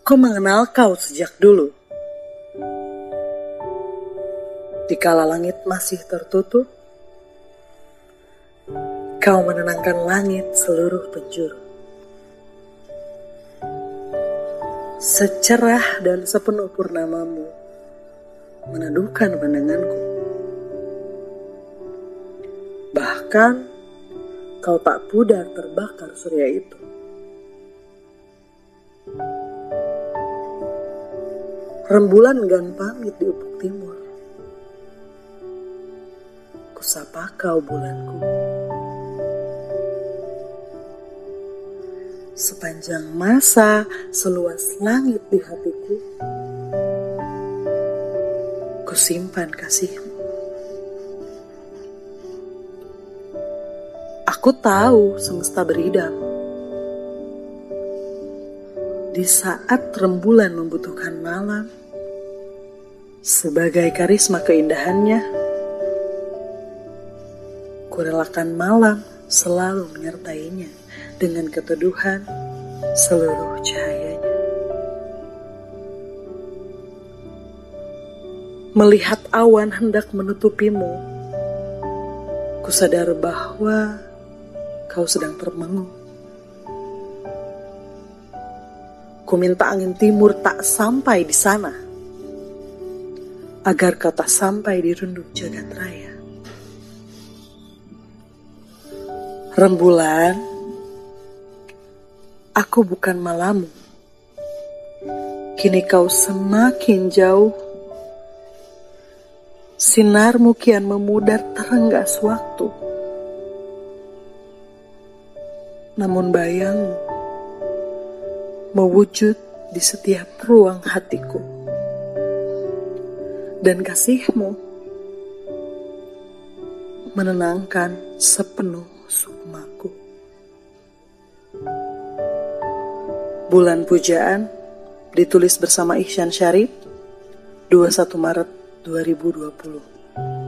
Ku mengenal kau sejak dulu. Dikala langit masih tertutup, kau menenangkan langit seluruh penjuru. Secerah dan sepenuh purnamamu meneduhkan pandanganku. Bahkan kau tak pudar terbakar surya itu. Rembulan gan pamit di ufuk timur. Kusapa kau bulanku. Sepanjang masa seluas langit di hatiku, kusimpan kasihmu. Aku tahu semesta beridam. Di saat rembulan membutuhkan malam, sebagai karisma keindahannya, kurelakan malam selalu menyertainya dengan keteduhan seluruh cahayanya. Melihat awan hendak menutupimu, kusadar bahwa kau sedang termenung. Ku minta angin timur tak sampai di sana agar kau tak sampai di runduk jagat raya. Rembulan, aku bukan malamu. Kini kau semakin jauh. Sinarmu kian memudar terenggas waktu. Namun bayangmu mewujud di setiap ruang hatiku dan kasihmu menenangkan sepenuh sukmaku. Bulan Pujaan ditulis bersama Ihsan Syarif 21 Maret 2020